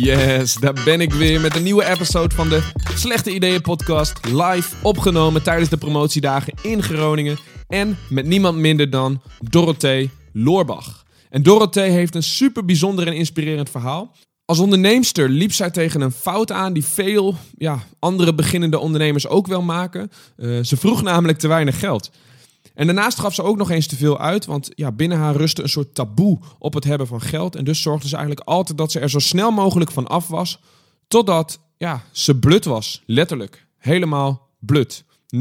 Yes, daar ben ik weer met een nieuwe episode van de Slechte Ideeën podcast. Live opgenomen tijdens de promotiedagen in Groningen. En met niemand minder dan Dorothee Loorbach. En Dorothee heeft een super bijzonder en inspirerend verhaal. Als onderneemster liep zij tegen een fout aan die veel ja, andere beginnende ondernemers ook wel maken. Uh, ze vroeg namelijk te weinig geld. En daarnaast gaf ze ook nog eens te veel uit, want ja, binnen haar rustte een soort taboe op het hebben van geld. En dus zorgde ze eigenlijk altijd dat ze er zo snel mogelijk van af was, totdat ja, ze blut was, letterlijk. Helemaal blut. 0,0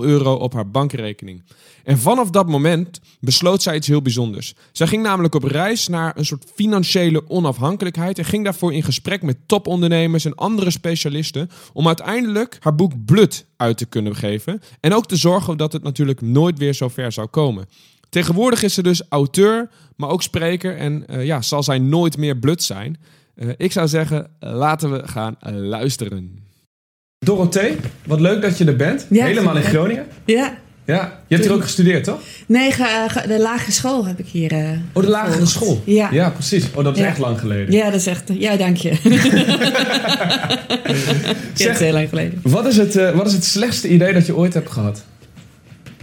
euro op haar bankrekening. En vanaf dat moment besloot zij iets heel bijzonders. Zij ging namelijk op reis naar een soort financiële onafhankelijkheid en ging daarvoor in gesprek met topondernemers en andere specialisten om uiteindelijk haar boek Blut uit te kunnen geven en ook te zorgen dat het natuurlijk nooit weer zo ver zou komen. Tegenwoordig is ze dus auteur, maar ook spreker en uh, ja, zal zij nooit meer blut zijn. Uh, ik zou zeggen, laten we gaan luisteren. Dorothee, wat leuk dat je er bent. Ja, Helemaal in Groningen. Ja. Ja, je hebt hier ook gestudeerd, toch? Nee, ge- ge- de lagere school heb ik hier. eh, Oh, de lagere gevolgd. school. Ja. Ja, precies. Oh, dat is Ja. echt lang geleden. Ja, dat is echt. Ja, dank je. ja, dat is heel lang geleden. Wat is, het, eh, wat is het slechtste idee dat je ooit hebt gehad?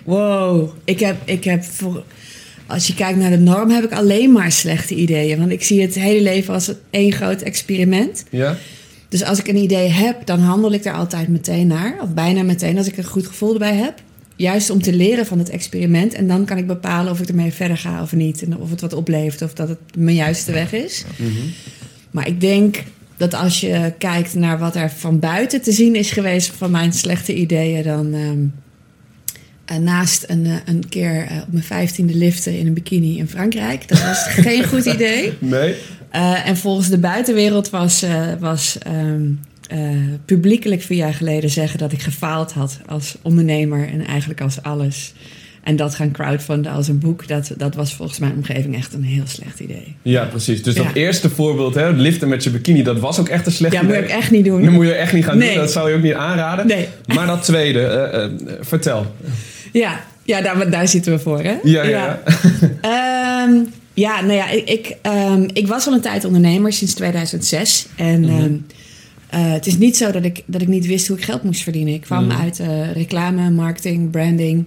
Wow. Ik heb, ik heb voor. Als je kijkt naar de norm, heb ik alleen maar slechte ideeën. Want ik zie het hele leven als één groot experiment. Ja? Dus als ik een idee heb, dan handel ik daar altijd meteen naar. Of bijna meteen, als ik een goed gevoel erbij heb. Juist om te leren van het experiment. En dan kan ik bepalen of ik ermee verder ga of niet. En of het wat oplevert of dat het mijn juiste weg is. Maar ik denk dat als je kijkt naar wat er van buiten te zien is geweest van mijn slechte ideeën, dan ehm, eh, naast een, eh, een keer eh, op mijn vijftiende liften in een bikini in Frankrijk. Dat was geen goed idee. Nee? Eh, en volgens de buitenwereld was, eh, was ehm, eh, publiekelijk vier jaar geleden zeggen dat ik gefaald had als ondernemer en eigenlijk als alles. En dat gaan crowdfunden als een boek, dat, dat was volgens mijn omgeving echt een heel slecht idee. Ja, precies. Dus dat Ja. eerste voorbeeld, hè, liften met je bikini, dat was ook echt een slecht Ja, idee. moet ik echt niet doen. Dat moet je echt niet gaan Nee. doen. Dat zou je ook niet aanraden. Nee. Maar dat tweede, vertel. Ja, ja daar, daar zitten we voor, hè? Ja, ja, ja. Ehm, ja, nou ja, ik, ik, ehm, ik was al een tijd ondernemer sinds 2006. En Mhm. ehm, eh, het is niet zo dat ik, dat ik niet wist hoe ik geld moest verdienen. Ik kwam Mhm. uit eh, reclame, marketing, branding.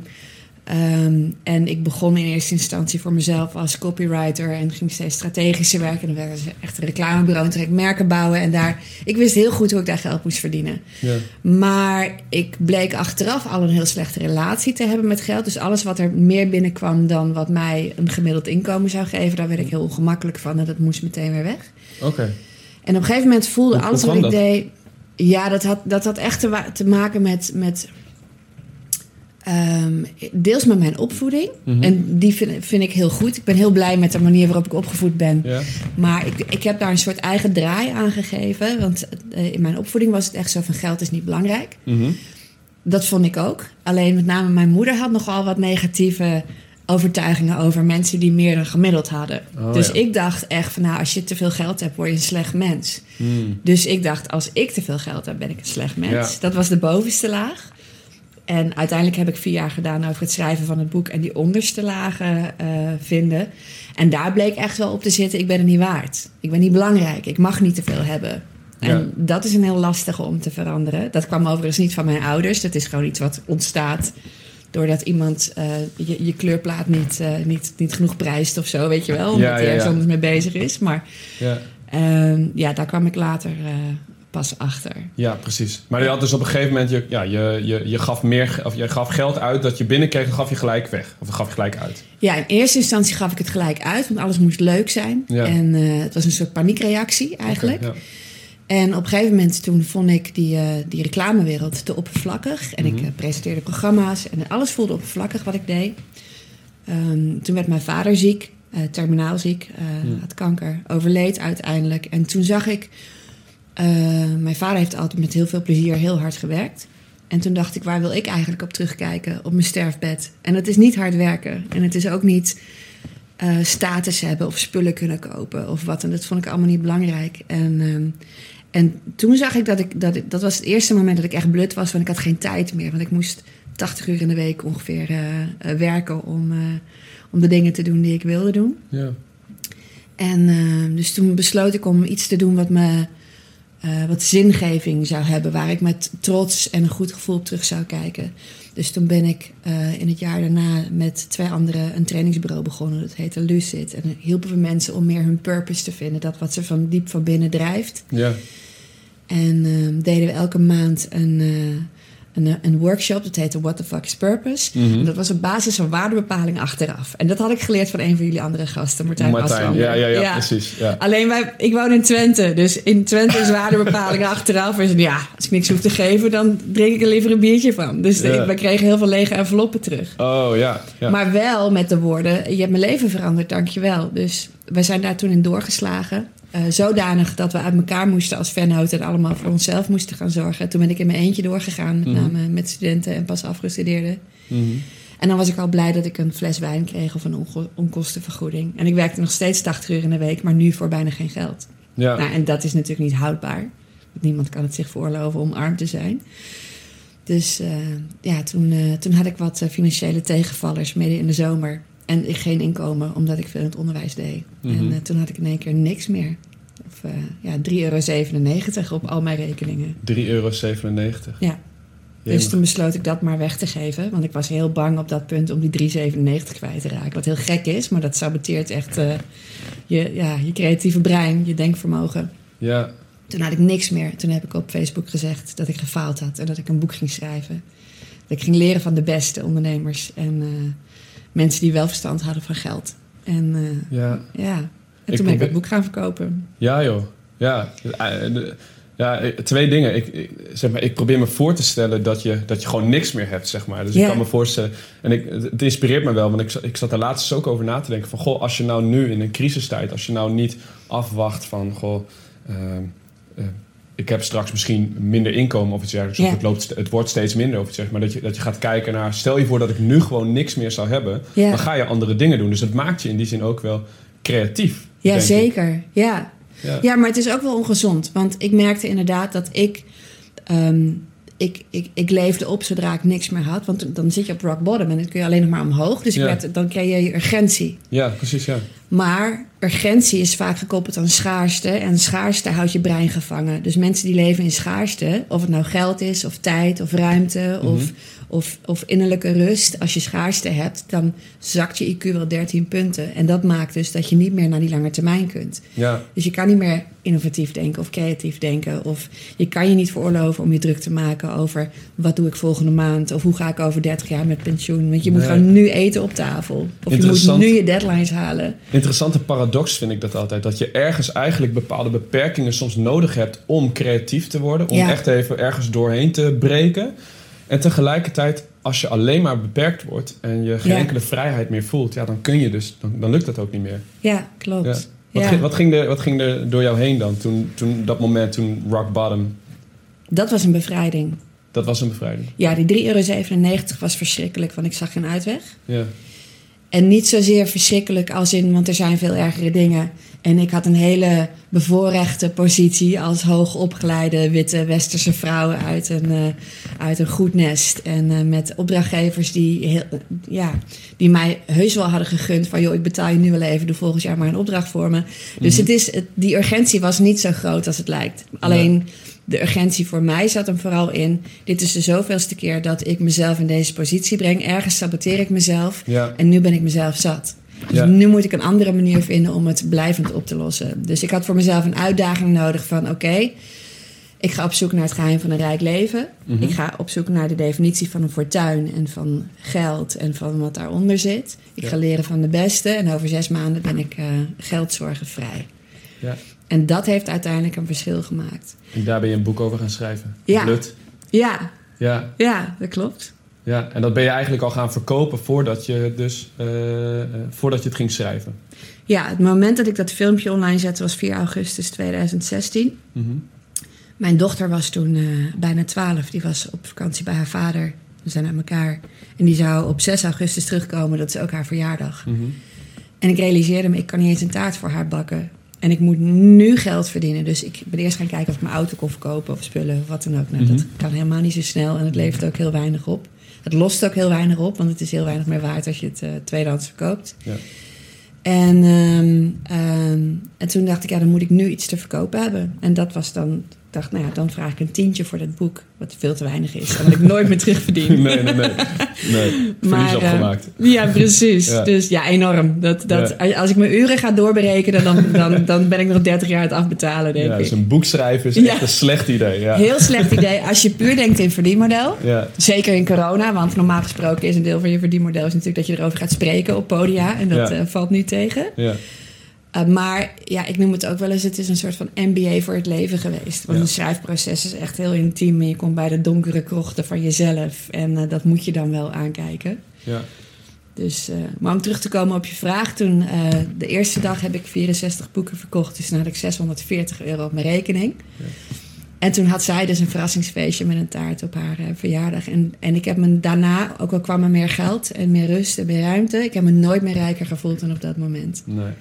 Ehm, en ik begon in eerste instantie voor mezelf als copywriter en ging steeds strategischer werken. En dan werd echt een reclamebureau en toen ik merken bouwen. En daar, ik wist heel goed hoe ik daar geld moest verdienen. Ja. Maar ik bleek achteraf al een heel slechte relatie te hebben met geld. Dus alles wat er meer binnenkwam dan wat mij een gemiddeld inkomen zou geven, daar werd ik heel ongemakkelijk van en dat moest meteen weer weg. Oké. En op een gegeven moment voelde Hoe- alles hoe wat ik dat? deed. Ja, dat had, dat had echt te, te maken met. met ehm, deels met mijn opvoeding. Mhm. En die vind, vind ik heel goed. Ik ben heel blij met de manier waarop ik opgevoed ben. Ja. Maar ik, ik heb daar een soort eigen draai aan gegeven. Want eh, in mijn opvoeding was het echt zo van geld is niet belangrijk. Mhm. Dat vond ik ook. Alleen met name mijn moeder had nogal wat negatieve overtuigingen over mensen die meer dan gemiddeld hadden. Oh, dus ja. ik dacht echt van nou, als je te veel geld hebt, word je een slecht mens. Hmm. Dus ik dacht, als ik te veel geld heb, ben ik een slecht mens. Ja. Dat was de bovenste laag. En uiteindelijk heb ik vier jaar gedaan over het schrijven van het boek en die onderste lagen eh, vinden. En daar bleek echt wel op te zitten, ik ben er niet waard. Ik ben niet belangrijk, ik mag niet te veel hebben. En Ja. dat is een heel lastige om te veranderen. Dat kwam overigens niet van mijn ouders. Dat is gewoon iets wat ontstaat doordat iemand eh, je, je kleurplaat niet, eh, niet, niet genoeg prijst of zo, weet je wel. Omdat Ja, hij ja, ergens ja. anders mee bezig is. Maar Ja. Ehm, ja, daar kwam ik later pas achter. ja, precies. Maar je had dus op een gegeven moment, je, ja, je, je, je, gaf meer, of je gaf geld uit dat je binnenkreeg, dat gaf je gelijk weg. Of gaf je gelijk uit. Ja, in eerste instantie gaf ik het gelijk uit, want alles moest leuk zijn. Ja. En eh, het was een soort paniekreactie eigenlijk. Ja. En op een gegeven moment toen vond ik die, eh, die reclamewereld te oppervlakkig. En ik Mhm. eh, presenteerde programma's en alles voelde oppervlakkig wat ik deed. Ehm, toen werd mijn vader ziek, terminaal ziek, Mhm. had kanker, overleed uiteindelijk. En toen zag ik, eh, mijn vader heeft altijd met heel veel plezier heel hard gewerkt. En toen dacht ik, waar wil ik eigenlijk op terugkijken op mijn sterfbed? En het is niet hard werken. En het is ook niet eh, status hebben of spullen kunnen kopen of wat. En dat vond ik allemaal niet belangrijk. En, ehm, en toen zag ik dat ik, dat ik, dat was het eerste moment dat ik echt blut was, want ik had geen tijd meer. Want ik moest 80 uur in de week ongeveer eh, werken om, om de dingen te doen die ik wilde doen. Ja. En eh, dus toen besloot ik om iets te doen wat me eh, wat zingeving zou hebben, waar ik met trots en een goed gevoel op terug zou kijken. Dus toen ben ik eh, in het jaar daarna met twee anderen een trainingsbureau begonnen. Dat heette Lucid. En dan hielpen we mensen om meer hun purpose te vinden. Dat wat ze van diep van binnen drijft. Ja. En ehm, deden we elke maand een, eh, een, een workshop. Dat heette What the Fuck is Purpose. Mhm. En dat was op basis van waardebepaling achteraf. En dat had ik geleerd van een van jullie andere gasten, Martijn, Martijn, Aslander. ja, ja, ja, precies. Ja. Alleen wij, ik woon in Twente, dus in Twente is waardebepaling achteraf. En ja, als ik niks hoef te geven, dan drink ik er liever een biertje van. Dus Ja. wij kregen heel veel lege enveloppen terug. Oh ja. ja. Maar wel met de woorden, je hebt mijn leven veranderd, dankjewel. Dus wij zijn daar toen in doorgeslagen. Eh, zodanig dat we uit elkaar moesten als vennoten en allemaal voor onszelf moesten gaan zorgen. Toen ben ik in mijn eentje doorgegaan, met Mhm. name met studenten en pas afgestudeerden. Mhm. En dan was ik al blij dat ik een fles wijn kreeg of een onko- onkostenvergoeding. En ik werkte nog steeds 80 uur in de week, maar nu voor bijna geen geld. ja. Nou, en dat is natuurlijk niet houdbaar. Want niemand kan het zich veroorloven om arm te zijn. Dus eh, ja, toen, eh, toen had ik wat eh, financiële tegenvallers midden in de zomer. En ik geen inkomen, omdat ik veel in het onderwijs deed. Mhm. En eh, toen had ik in één keer niks meer. Of eh, ja, 3,97 euro op al mijn rekeningen. 3,97 euro. Ja. Dus toen besloot ik dat maar weg te geven. Want ik was heel bang op dat punt om die 3,97 kwijt te raken. Wat heel gek is, maar dat saboteert echt eh, je, ja, je creatieve brein, je denkvermogen. Ja. Toen had ik niks meer. Toen heb ik op Facebook gezegd dat ik gefaald had en dat ik een boek ging schrijven. Dat ik ging leren van de beste ondernemers en mensen die wel verstand hadden van geld. En eh, Ja. ja, en Ik toen ben ik dat boek gaan verkopen. Ja, joh. Ja, Eh, ja eh, twee dingen. Ik, ik, zeg maar, ik probeer me voor te stellen dat je, dat je gewoon niks meer hebt, zeg maar. Dus ik kan me voorstellen... En ik, het inspireert me wel, want ik, ik zat er laatst ook over na te denken... van, goh, als je nou nu in een crisistijd... als je nou niet afwacht van, goh... ehm, eh, ik heb straks misschien minder inkomen of iets dergelijks... Ja. of het, loopt, het wordt steeds minder of iets dergelijks... maar dat je, dat je gaat kijken naar... stel je voor dat ik nu gewoon niks meer zou hebben... Ja. dan ga je andere dingen doen. Dus dat maakt je in die zin ook wel creatief. Ja, zeker. Ja. Ja. ja, maar het is ook wel ongezond. Want ik merkte inderdaad dat ik, ehm, ik, ik, ik leefde op zodra ik niks meer had. Want dan zit je op rock bottom en dan kun je alleen nog maar omhoog. Dus ik Ja. werd, dan kreeg je urgentie. ja, precies, ja. Maar urgentie is vaak gekoppeld aan schaarste. En schaarste houdt je brein gevangen. Dus mensen die leven in schaarste, of het nou geld is, of tijd, of ruimte, Mhm. of, of, of innerlijke rust. Als je schaarste hebt, dan zakt je IQ wel 13 punten. En dat maakt dus dat je niet meer naar die lange termijn kunt. Ja, Dus je kan niet meer innovatief denken of creatief denken. Of je kan je niet veroorloven om je druk te maken over wat doe ik volgende maand. Of hoe ga ik over 30 jaar met pensioen. Want je moet Nee. gewoon nu eten op tafel. Of je moet nu je deadlines halen. interessante paradox vind ik dat altijd. Dat je ergens eigenlijk bepaalde beperkingen soms nodig hebt om creatief te worden. Om Ja. echt even ergens doorheen te breken. En tegelijkertijd, als je alleen maar beperkt wordt en je geen Ja. enkele vrijheid meer voelt, ja, dan kun je dus, dan, dan lukt dat ook niet meer. Ja, klopt. Ja. Wat, Ja. Ging, wat, ging er, wat ging er door jou heen dan, toen, toen dat moment, toen rock bottom, Dat was een bevrijding. dat was een bevrijding? Ja, die 3,97 euro was verschrikkelijk, want ik zag geen uitweg. Ja, En niet zozeer verschrikkelijk als in, want er zijn veel ergere dingen. En ik had een hele bevoorrechte positie als hoogopgeleide witte westerse vrouw uit een, eh, uit een goed nest. En eh, met opdrachtgevers die, heel, ja, die mij heus wel hadden gegund van... joh, ik betaal je nu wel even, doe volgend jaar maar een opdracht voor me. Dus Mhm. het is, het, die urgentie was niet zo groot als het lijkt. Alleen de urgentie voor mij zat hem vooral in... dit is de zoveelste keer dat ik mezelf in deze positie breng. Ergens saboteer ik mezelf. ja, En nu ben ik mezelf zat. Dus Ja. nu moet ik een andere manier vinden om het blijvend op te lossen. Dus ik had voor mezelf een uitdaging nodig van... oké, ik ga op zoek naar het geheim van een rijk leven. Mhm. Ik ga op zoek naar de definitie van een fortuin en van geld... en van wat daaronder zit. Ik Ja. ga leren van de beste en over zes maanden ben ik eh geldzorgenvrij. ja. En dat heeft uiteindelijk een verschil gemaakt. En daar ben je een boek over gaan schrijven. Ja. Blut. Ja, Ja, ja, dat klopt. Ja, en dat ben je eigenlijk al gaan verkopen voordat je, dus, eh, eh, voordat je het ging schrijven. Ja, het moment dat ik dat filmpje online zette was 4 augustus 2016. Mhm. Mijn dochter was toen eh, bijna 12. Die was op vakantie bij haar vader. We zijn uit elkaar. En die zou op 6 augustus terugkomen. Dat is ook haar verjaardag. Mhm. En ik realiseerde me, ik kan niet eens een taart voor haar bakken. En ik moet nu geld verdienen. Dus ik ben eerst gaan kijken of ik mijn auto kon verkopen of spullen of wat dan ook. Nou, Mhm. Dat kan helemaal niet zo snel en het levert ook heel weinig op. Het lost ook heel weinig op, want het is heel weinig meer waard als je het eh, tweedehands verkoopt. Ja. En, ehm, ehm, en toen dacht ik, ja, dan moet ik nu iets te verkopen hebben. En dat was dan, dacht, nou ja, dan vraag ik een tientje voor dat boek. Wat veel te weinig is. En wat ik nooit meer terugverdien. Nee, nee, nee. nee. Verlies eh, ja, precies. Ja. Dus ja, enorm. Dat, dat, Als ik mijn uren ga doorberekenen, dan, dan, dan ben ik nog 30 jaar aan het afbetalen, denk Ja, ik. dus een boek schrijven is echt een slecht idee. Ja. Heel slecht idee als je puur denkt in verdienmodel. Ja. Zeker in corona, want normaal gesproken is een deel van je verdienmodel is natuurlijk dat je erover gaat spreken op podia. En dat eh, valt niet tegen. Ja. Uh, maar ja, ik noem het ook wel eens, het is een soort van MBA voor het leven geweest. Want Ja. een schrijfproces is echt heel intiem. En je komt bij de donkere krochten van jezelf. En eh, dat moet je dan wel aankijken. Ja. Dus, eh, maar om terug te komen op je vraag. Toen, eh, de eerste dag heb ik 64 boeken verkocht. Dus toen had ik 640 euro op mijn rekening. Ja. En toen had zij dus een verrassingsfeestje met een taart op haar eh, verjaardag. En, en ik heb me daarna, ook al kwam er meer geld en meer rust en meer ruimte... ik heb me nooit meer rijker gevoeld dan op dat moment. Nee.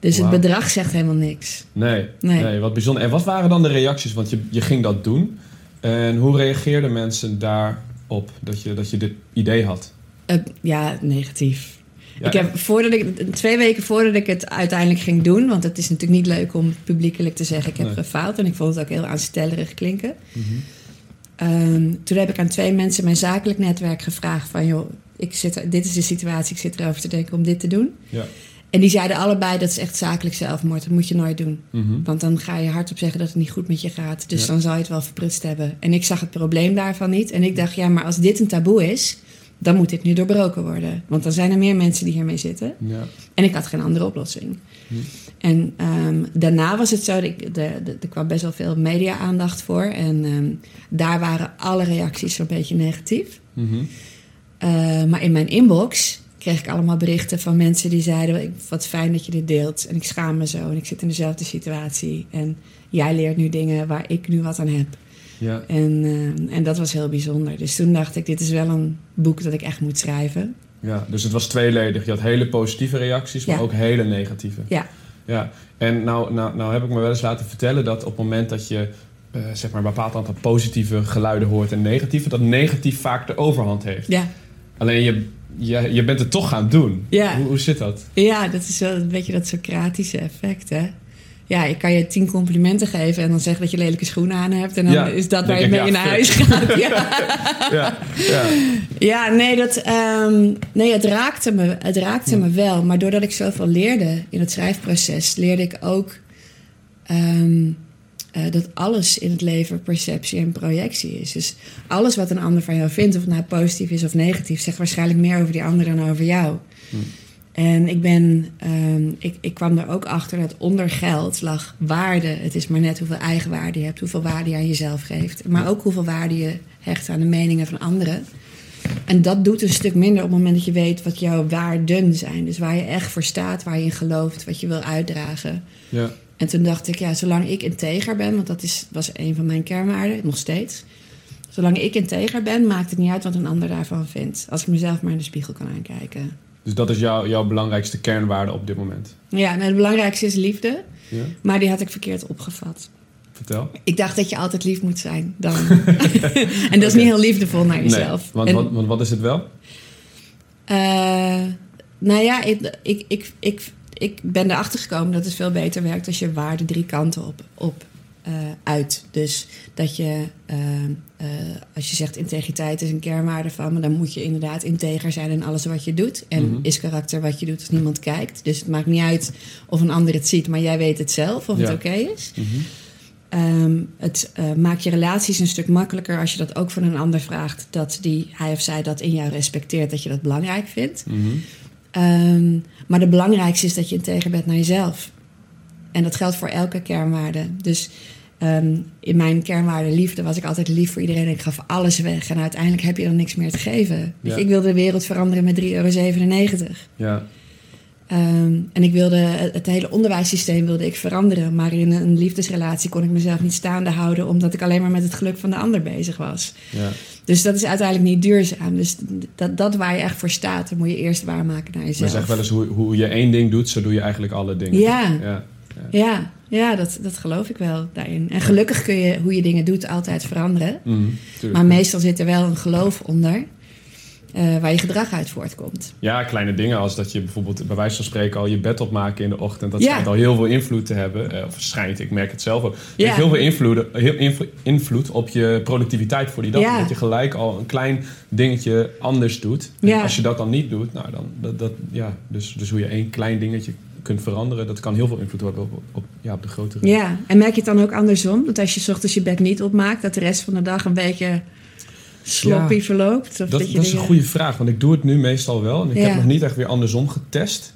Dus het bedrag zegt helemaal niks. Nee. nee. Nee. wat bijzonder. En wat waren dan de reacties? Want je, je ging dat doen. En hoe reageerden mensen daarop dat je, dat je dit idee had? Ja, negatief. Ja, ik heb voordat ik, twee weken voordat ik het uiteindelijk ging doen, want het is natuurlijk niet leuk om publiekelijk te zeggen: ik heb Nee. gefaald. En ik vond het ook heel aanstellerig klinken. Mhm. Ehm, toen heb ik aan twee mensen mijn zakelijk netwerk gevraagd: van joh, ik zit, dit is de situatie, ik zit erover te denken om dit te doen. Ja. En die zeiden allebei: dat is echt zakelijk zelfmoord, dat moet je nooit doen. Mhm. Want dan ga je hardop zeggen dat het niet goed met je gaat. Dus Ja. dan zou je het wel verprutst hebben. En ik zag het probleem daarvan niet. En ik dacht, ja, maar als dit een taboe is, dan moet dit nu doorbroken worden. Want dan zijn er meer mensen die hiermee zitten. Ja. En ik had geen andere oplossing. Hm. En ehm, daarna was het zo, er kwam best wel veel media-aandacht voor. En ehm, daar waren alle reacties zo'n beetje negatief. Mhm. Eh, maar in mijn inbox kreeg ik allemaal berichten van mensen die zeiden: "Ik- Wat fijn dat je dit deelt. En ik schaam me zo. En ik zit in dezelfde situatie. En jij leert nu dingen waar ik nu wat aan heb. Ja. En, eh, en dat was heel bijzonder. Dus toen dacht ik: Dit is wel een boek dat ik echt moet schrijven. ja. Dus het was tweeledig. Je had hele positieve reacties, maar Ja. ook hele negatieve. Ja. Ja, en nou, nou, nou heb ik me wel eens laten vertellen dat op het moment dat je eh, zeg maar een bepaald aantal positieve geluiden hoort en negatieve, dat negatief vaak de overhand heeft. Ja, Alleen je, je, je bent het toch gaan doen. Ja. Hoe, hoe zit dat? ja dat is wel een beetje dat Socratische effect, hè? Ja, ik kan je tien complimenten geven en dan zeggen dat je lelijke schoenen aan hebt. En dan Ja, is dat waar je mee ja, naar huis gaat. Ja. Ja, ja. Ja, nee, dat, ehm, nee het, raakte me, het raakte me wel. Maar doordat ik zoveel leerde in het schrijfproces, leerde ik ook ehm, eh, dat alles in het leven perceptie en projectie is. Dus alles wat een ander van jou vindt, of het nou positief is of negatief, zegt waarschijnlijk meer over die ander dan over jou. Hm. En ik, ben, ehm, ik, ik kwam er ook achter dat onder geld lag waarde. Het is maar net hoeveel eigenwaarde je hebt, hoeveel waarde je aan jezelf geeft. Maar ook hoeveel waarde je hecht aan de meningen van anderen. En dat doet een stuk minder op het moment dat je weet wat jouw waarden zijn. Dus waar je echt voor staat, waar je in gelooft, wat je wil uitdragen. ja. En toen dacht ik, ja, zolang ik integer ben, want dat is, was een van mijn kernwaarden, nog steeds. Zolang ik integer ben, maakt het niet uit wat een ander daarvan vindt. Als ik mezelf maar in de spiegel kan aankijken. Dus dat is jouw jouw belangrijkste kernwaarde op dit moment. Ja, nou, het belangrijkste is liefde, Ja? maar die had ik verkeerd opgevat. Vertel. Ik dacht dat je altijd lief moet zijn. Dan. en dat is niet heel liefdevol naar jezelf. Nee, want, En- wat, want wat is het wel? Eh, nou ja, ik, ik, ik, ik, ik ben erachter gekomen dat het veel beter werkt als je waarde drie kanten op, op eh, uit. Dus dat je, eh, eh, als je zegt integriteit is een kernwaarde van me, dan moet je inderdaad integer zijn in alles wat je doet. En Mhm. is karakter wat je doet als niemand kijkt. Dus het maakt niet uit of een ander het ziet, maar jij weet het zelf of Ja. het oké is. Mhm. Ehm, het maakt je relaties een stuk makkelijker als je dat ook van een ander vraagt. Dat die, hij of zij dat in jou respecteert, dat je dat belangrijk vindt. Mhm. Ehm, maar de belangrijkste is dat je integer bent naar jezelf. En dat geldt voor elke kernwaarde. Dus ehm, in mijn kernwaarde liefde was ik altijd lief voor iedereen. Ik gaf alles weg. En uiteindelijk heb je dan niks meer te geven. Ja. Ik wilde de wereld veranderen met 3,97 euro. Ja. Ehm, en ik wilde het het hele onderwijssysteem wilde ik veranderen. Maar in een liefdesrelatie kon ik mezelf niet staande houden... omdat ik alleen maar met het geluk van de ander bezig was. Ja. Dus dat is uiteindelijk niet duurzaam. Dus dat, dat waar je echt voor staat, dan moet je eerst waarmaken naar jezelf. zegt wel eens hoe, hoe je één ding doet, zo doe je eigenlijk alle dingen. Ja. Ja. Ja, ja dat, dat geloof ik wel daarin. En gelukkig kun je hoe je dingen doet altijd veranderen. Mhm. Maar meestal zit er wel een geloof onder. Eh, waar je gedrag uit voortkomt. Ja, kleine dingen als dat je bijvoorbeeld bij wijze van spreken al je bed opmaken in de ochtend. Dat Ja. schijnt al heel veel invloed te hebben. Eh, of schijnt, ik merk het zelf ook. Het Ja. heeft heel veel invloed, heel invlo- invloed op je productiviteit voor die dag. Ja. Dat je gelijk al een klein dingetje anders doet. En als je dat dan niet doet, nou dan, dat, dat, ja, dus, dus hoe je één klein dingetje kunt veranderen, dat kan heel veel invloed hebben op, op, op- ja, op de grotere. Ja, en merk je het dan ook andersom? Dat als je ochtends je bed niet opmaakt, dat de rest van de dag een beetje sloppy Ja. verloopt? Of Dat, je dat is een goede vraag, want ik doe het nu meestal wel. En ik Ja. heb nog niet echt weer andersom getest.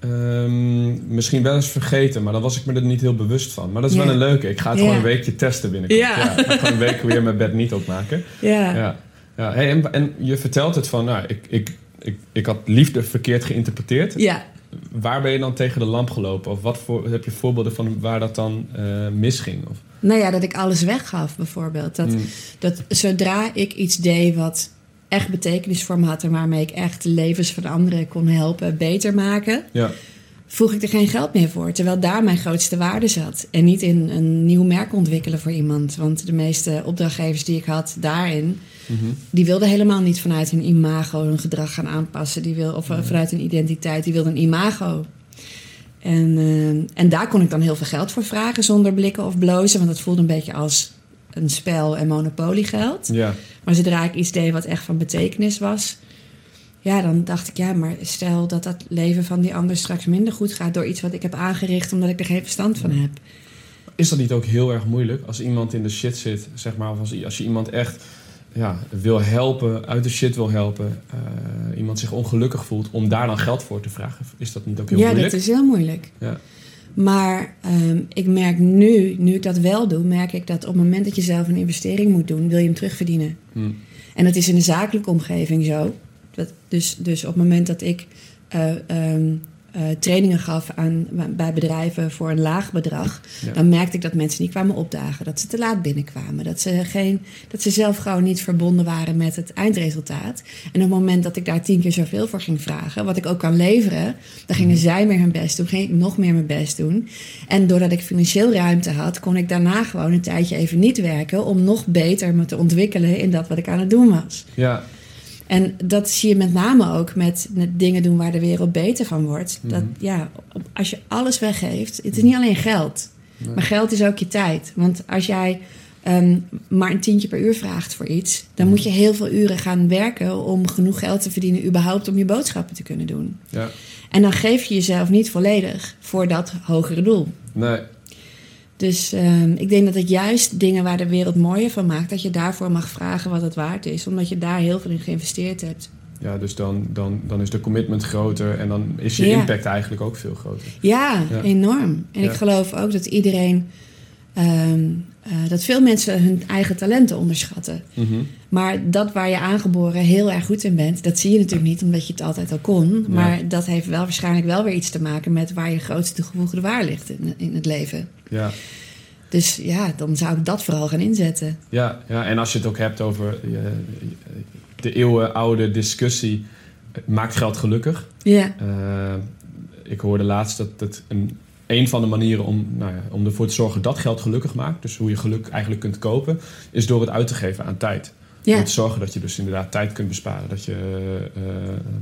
Ehm, misschien wel eens vergeten, maar dan was ik me er niet heel bewust van. Maar dat is Ja. wel een leuke. Ik ga het gewoon een weekje testen binnenkort. Ja. ik ga gewoon een week weer mijn bed niet opmaken. Ja. Ja. Ja. Hey, en, en je vertelt het van, nou, ik, ik, ik, ik had liefde verkeerd geïnterpreteerd. ja. Waar ben je dan tegen de lamp gelopen? Of wat voor, heb je voorbeelden van waar dat dan eh, misging? Of, Nou ja, dat ik alles weggaf bijvoorbeeld. Dat, Mm. dat zodra ik iets deed wat echt betekenis voor me had... en waarmee ik echt de levens van anderen kon helpen beter maken... ja. vroeg ik er geen geld meer voor. Terwijl daar mijn grootste waarde zat. En niet in een nieuw merk ontwikkelen voor iemand. Want de meeste opdrachtgevers die ik had daarin... Die wilden helemaal niet vanuit hun imago hun gedrag gaan aanpassen. Die wil, of eh, vanuit hun identiteit, die wilden een imago. En, eh, en daar kon ik dan heel veel geld voor vragen zonder blikken of blozen. Want dat voelde een beetje als een spel en monopoliegeld. ja. Maar zodra ik iets deed wat echt van betekenis was... ja, dan dacht ik, ja, maar stel dat dat leven van die ander straks minder goed gaat... door iets wat ik heb aangericht omdat ik er geen verstand van heb. Is dat niet ook heel erg moeilijk als iemand in de shit zit, zeg maar, of als, als je iemand echt ja, wil helpen, uit de shit wil helpen, eh, iemand zich ongelukkig voelt, om daar dan geld voor te vragen? Is dat niet ook heel ja, moeilijk? dat is heel moeilijk. Ja. Maar ehm, ik merk nu, nu ik dat wel doe, merk ik dat op het moment dat je zelf een investering moet doen, wil je hem terugverdienen. Hm. En dat is in de zakelijke omgeving zo. Dat, dus, dus op het moment dat ik eh, ehm, eh, trainingen gaf aan, bij bedrijven voor een laag bedrag, Ja. dan merkte ik dat mensen niet kwamen opdagen, dat ze te laat binnenkwamen, dat ze, geen, dat ze zelf gewoon niet verbonden waren met het eindresultaat. En op het moment dat ik daar tien keer zoveel voor ging vragen, wat ik ook kan leveren, dan gingen zij meer hun best doen, ging ik nog meer mijn best doen. En doordat ik financieel ruimte had, kon ik daarna gewoon een tijdje even niet werken om nog beter me te ontwikkelen in dat wat ik aan het doen was. ja, En dat zie je met name ook met, met dingen doen waar de wereld beter van wordt. Dat Mhm. ja, op- als je alles weggeeft, het is niet alleen geld, Nee. maar geld is ook je tijd. Want als jij ehm, maar een tientje per uur vraagt voor iets, dan moet je heel veel uren gaan werken om genoeg geld te verdienen, überhaupt om je boodschappen te kunnen doen. ja. En dan geef je jezelf niet volledig voor dat hogere doel. Nee, Dus ehm, ik denk dat het juist dingen waar de wereld mooier van maakt, dat je daarvoor mag vragen wat het waard is, omdat je daar heel veel in geïnvesteerd hebt. ja, dus dan, dan, dan is de commitment groter en dan is je Ja. impact eigenlijk ook veel groter. Ja, Ja. enorm. En Ja. ik geloof ook dat iedereen, ehm, eh, dat veel mensen hun eigen talenten onderschatten. Mhm. Maar dat waar je aangeboren heel erg goed in bent, dat zie je natuurlijk niet omdat je het altijd al kon. Maar dat heeft wel waarschijnlijk wel weer iets te maken met waar je grootste toegevoegde waarde ligt in, in het leven. Ja. Dus ja, dan zou ik dat vooral gaan inzetten. Ja, ja, en als je het ook hebt over eh, de eeuwenoude discussie, eh, maakt geld gelukkig? Ja, ik hoorde laatst dat het een, een van de manieren om, nou ja, om ervoor te zorgen dat geld gelukkig maakt, dus hoe je geluk eigenlijk kunt kopen, is door het uit te geven aan tijd. ja, Door te zorgen dat je dus inderdaad tijd kunt besparen. Dat je eh,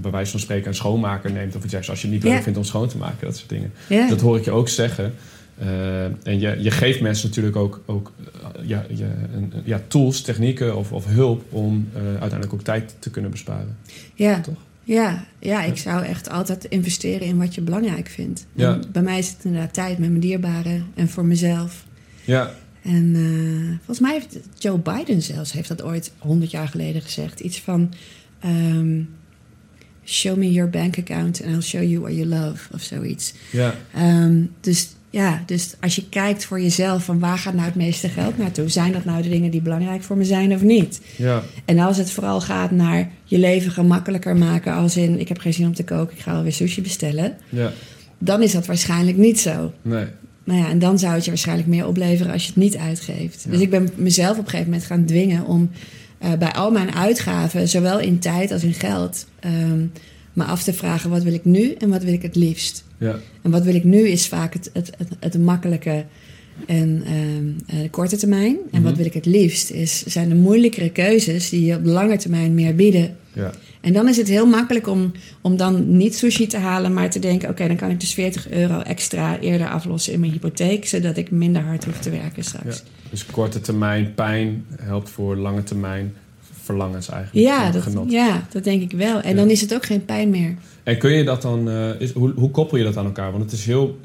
bij wijze van spreken een schoonmaker neemt of iets zegt als je het niet Ja. leuk vindt om schoon te maken, dat soort dingen. ja. Dat hoor ik je ook zeggen. Eh, en je, je geeft mensen natuurlijk ook, ook eh, ja, je, een- ja, tools, technieken of, of hulp om uiteindelijk ook tijd te kunnen besparen. ja. Toch? Ja, ja, ik zou echt altijd investeren in wat je belangrijk vindt. Ja. Bij mij is het inderdaad tijd met mijn dierbaren en voor mezelf. Ja, En eh, volgens mij heeft Joe Biden zelfs heeft dat ooit 100 jaar geleden gezegd. Iets van ehm, show me your bank account and I'll show you what you love of zoiets. ja, Ehm, dus ja, dus als je kijkt voor jezelf van waar gaat nou het meeste geld naartoe? Zijn dat nou de dingen die belangrijk voor me zijn of niet? ja, En als het vooral gaat naar je leven gemakkelijker maken, als in ik heb geen zin om te koken, ik ga alweer sushi bestellen, ja, dan is dat waarschijnlijk niet zo. nee, Nou ja, en dan zou het je waarschijnlijk meer opleveren als je het niet uitgeeft. Ja. Dus ik ben mezelf op een gegeven moment gaan dwingen om eh, bij al mijn uitgaven, zowel in tijd als in geld, ehm, me af te vragen wat wil ik nu en wat wil ik het liefst. ja, En wat wil ik nu is vaak het, het, het, het makkelijke en ehm, eh, de korte termijn. En wat Mhm. wil ik het liefst is, zijn de moeilijkere keuzes die je op de lange termijn meer bieden. ja, En dan is het heel makkelijk om, om dan niet sushi te halen, maar te denken: oké, dan kan ik dus 40 euro extra eerder aflossen in mijn hypotheek, zodat ik minder hard hoef te werken straks. Ja. Dus korte termijn pijn helpt voor lange termijn verlangens eigenlijk. Ja, dat, genot. ja, dat denk ik wel. En Ja. dan is het ook geen pijn meer. En kun je dat dan, eh, is, hoe, hoe koppel je dat aan elkaar? Want het is heel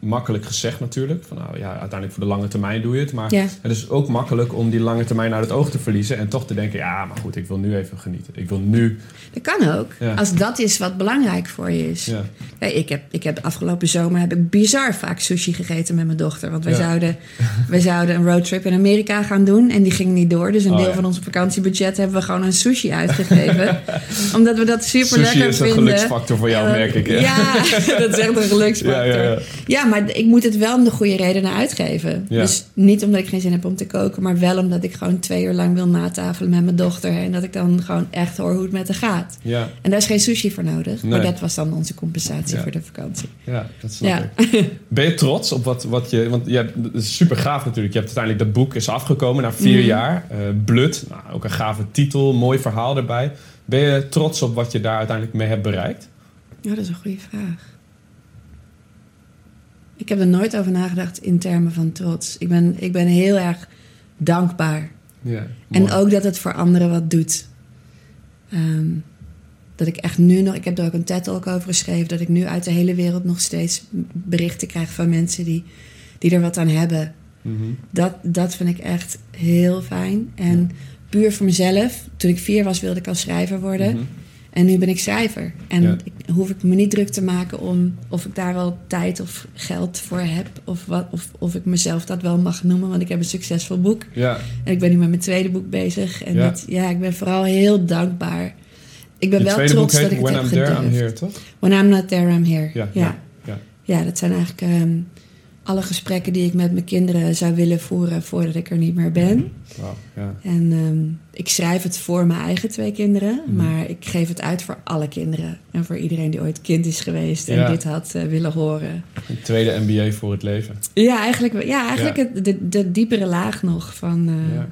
makkelijk gezegd natuurlijk. Van, nou ja, uiteindelijk voor de lange termijn doe je het. Maar Ja. het is ook makkelijk om die lange termijn uit het oog te verliezen. En toch te denken, ja, maar goed, ik wil nu even genieten. Ik wil nu, Dat kan ook. Ja. Als dat is wat belangrijk voor je is. ja, ik heb, ik heb de afgelopen zomer heb ik bizar vaak sushi gegeten met mijn dochter. Want wij, zouden, wij zouden een roadtrip in Amerika gaan doen. En die ging niet door. Dus een Oh, deel van onze vakantiebudget hebben we gewoon aan sushi uitgegeven. Omdat we dat super Sushi lekker is een vinden. geluksfactor voor jou, En- merk ik, ja. Ja, dat is echt een geluksfactor. Ja, maar ik moet het wel om de goede redenen uitgeven. Ja. Dus niet omdat ik geen zin heb om te koken. Maar wel omdat ik gewoon twee uur lang wil natafelen met mijn dochter. En dat ik dan gewoon echt hoor hoe het met haar gaat. ja, En daar is geen sushi voor nodig. Maar Nee. dat was dan onze compensatie Ja. voor de vakantie. ja, dat snap Ja. ik. Ben je trots op wat, wat je... Want ja, dat is super gaaf natuurlijk. Je hebt uiteindelijk dat boek is afgekomen na vier Mhm. jaar. eh Blood, nou, ook een gave titel, mooi verhaal erbij. Ben je trots op wat je daar uiteindelijk mee hebt bereikt? Ja, dat is een goede vraag. Ik heb er nooit over nagedacht in termen van trots. Ik ben, ik ben heel erg dankbaar. Ja, En ook dat het voor anderen wat doet. Ehm, dat ik echt nu nog... Ik heb er ook een TED-talk over geschreven... dat ik nu uit de hele wereld nog steeds berichten krijg van mensen... die, die er wat aan hebben. Mhm. Dat, dat vind ik echt heel fijn. En puur voor mezelf. Toen ik vier was, wilde ik al schrijver worden. Mhm. En nu ben ik schrijver. En Ja. ik, hoef ik me niet druk te maken om of ik daar wel tijd of geld voor heb. Of, wat, of, of ik mezelf dat wel mag noemen. Want ik heb een succesvol boek. Ja, En ik ben nu met mijn tweede boek bezig. En Ja. ja, ja ik ben vooral heel dankbaar. Ik ben je wel trots dat ik het When heb I'm There, I'm. Here, toch? When I'm not there, I'm here. Ja, Ja, ja, ja. ja. dat zijn eigenlijk ehm, alle gesprekken die ik met mijn kinderen zou willen voeren voordat ik er niet meer ben. Ja. En ehm, ik schrijf het voor mijn eigen twee kinderen, Mhm. maar ik geef het uit voor alle kinderen. En voor iedereen die ooit kind is geweest en Ja. dit had eh, willen horen. Een tweede MBA voor het leven. Ja, eigenlijk, ja, eigenlijk Ja. het- de, de diepere laag nog van, eh, Ja.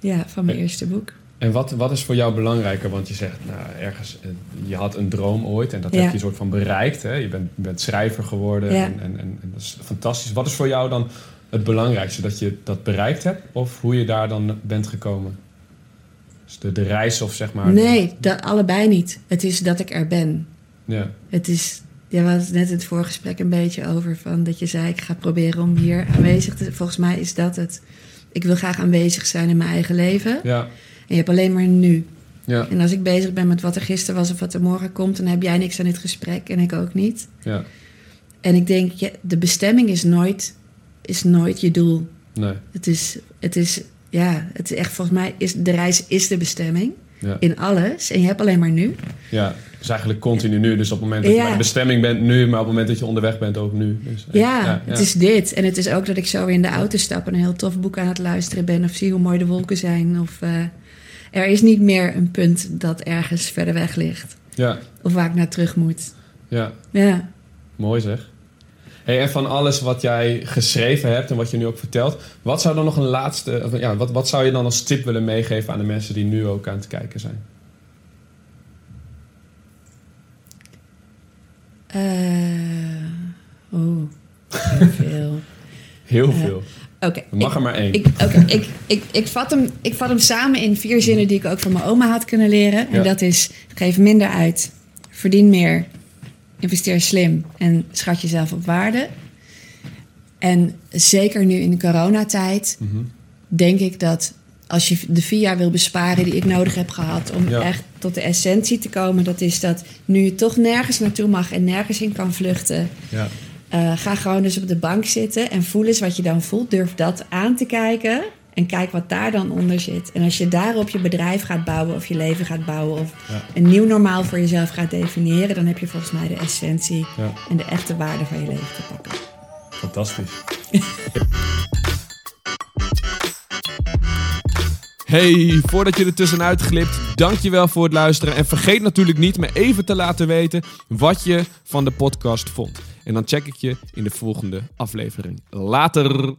ja. van mijn eerste boek. En wat, wat is voor jou belangrijker? Want je zegt, nou, ergens, eh, je had een droom ooit en dat Ja. heb je soort van bereikt. Hè? Je bent, bent schrijver geworden Ja. en, en, en, en dat is fantastisch. Wat is voor jou dan het belangrijkste? Dat je dat bereikt hebt of hoe je daar dan bent gekomen? Dus de, de reis of zeg maar... Nee, dat, allebei niet. Het is dat ik er ben. Ja, Het is, ja, we hadden het net in het voorgesprek een beetje over van dat je zei ik ga proberen om hier aanwezig te Volgens mij is dat het. Ik wil graag aanwezig zijn in mijn eigen leven. ja, je hebt alleen maar nu. ja, En als ik bezig ben met wat er gisteren was of wat er morgen komt, dan heb jij niks aan dit gesprek en ik ook niet. ja. En ik denk, ja, de bestemming is nooit, is nooit je doel. Nee, Het is, het is, ja, het is echt volgens mij is de reis is de bestemming ja. in alles. En je hebt alleen maar nu. ja. Dus eigenlijk continu nu. Dus op het moment dat je bij de bestemming bent nu, maar op het moment dat je onderweg bent ook nu. Dus, eh, Ja, het is dit. En het is ook dat ik zo weer in de auto stap en een heel tof boek aan het luisteren ben. Of zie hoe mooi de wolken zijn. Of eh, er is niet meer een punt dat ergens verder weg ligt. Ja, Of waar ik naar terug moet. ja. Ja. Mooi zeg. Hey, en van alles wat jij geschreven hebt en wat je nu ook vertelt, wat zou dan nog een laatste, ja, wat, wat zou je dan als tip willen meegeven aan de mensen die nu ook aan het kijken zijn? Eh oh, heel veel. Heel Ja. veel. Oké. Mag ik- er maar één. Ik, ik, ik, ik, vat hem, ik vat hem samen in vier zinnen die ik ook van mijn oma had kunnen leren. En Ja. dat is: geef minder uit, verdien meer, investeer slim en schat jezelf op waarde. En zeker nu in de coronatijd Mhm. denk ik dat als je de vier jaar wil besparen die ik nodig heb gehad om Ja. echt tot de essentie te komen, dat is dat nu je toch nergens naartoe mag en nergens in kan vluchten. Ja. Eh, ga gewoon dus op de bank zitten en voel eens wat je dan voelt. Durf dat aan te kijken en kijk wat daar dan onder zit. En als je daarop je bedrijf gaat bouwen of je leven gaat bouwen of Ja. een nieuw normaal voor jezelf gaat definiëren, dan heb je volgens mij de essentie Ja. en de echte waarde van je leven te pakken. Fantastisch. Hey, voordat je er tussenuit glipt, dankjewel voor het luisteren. En vergeet natuurlijk niet me even te laten weten wat je van de podcast vond. En dan check ik je in de volgende aflevering. Later!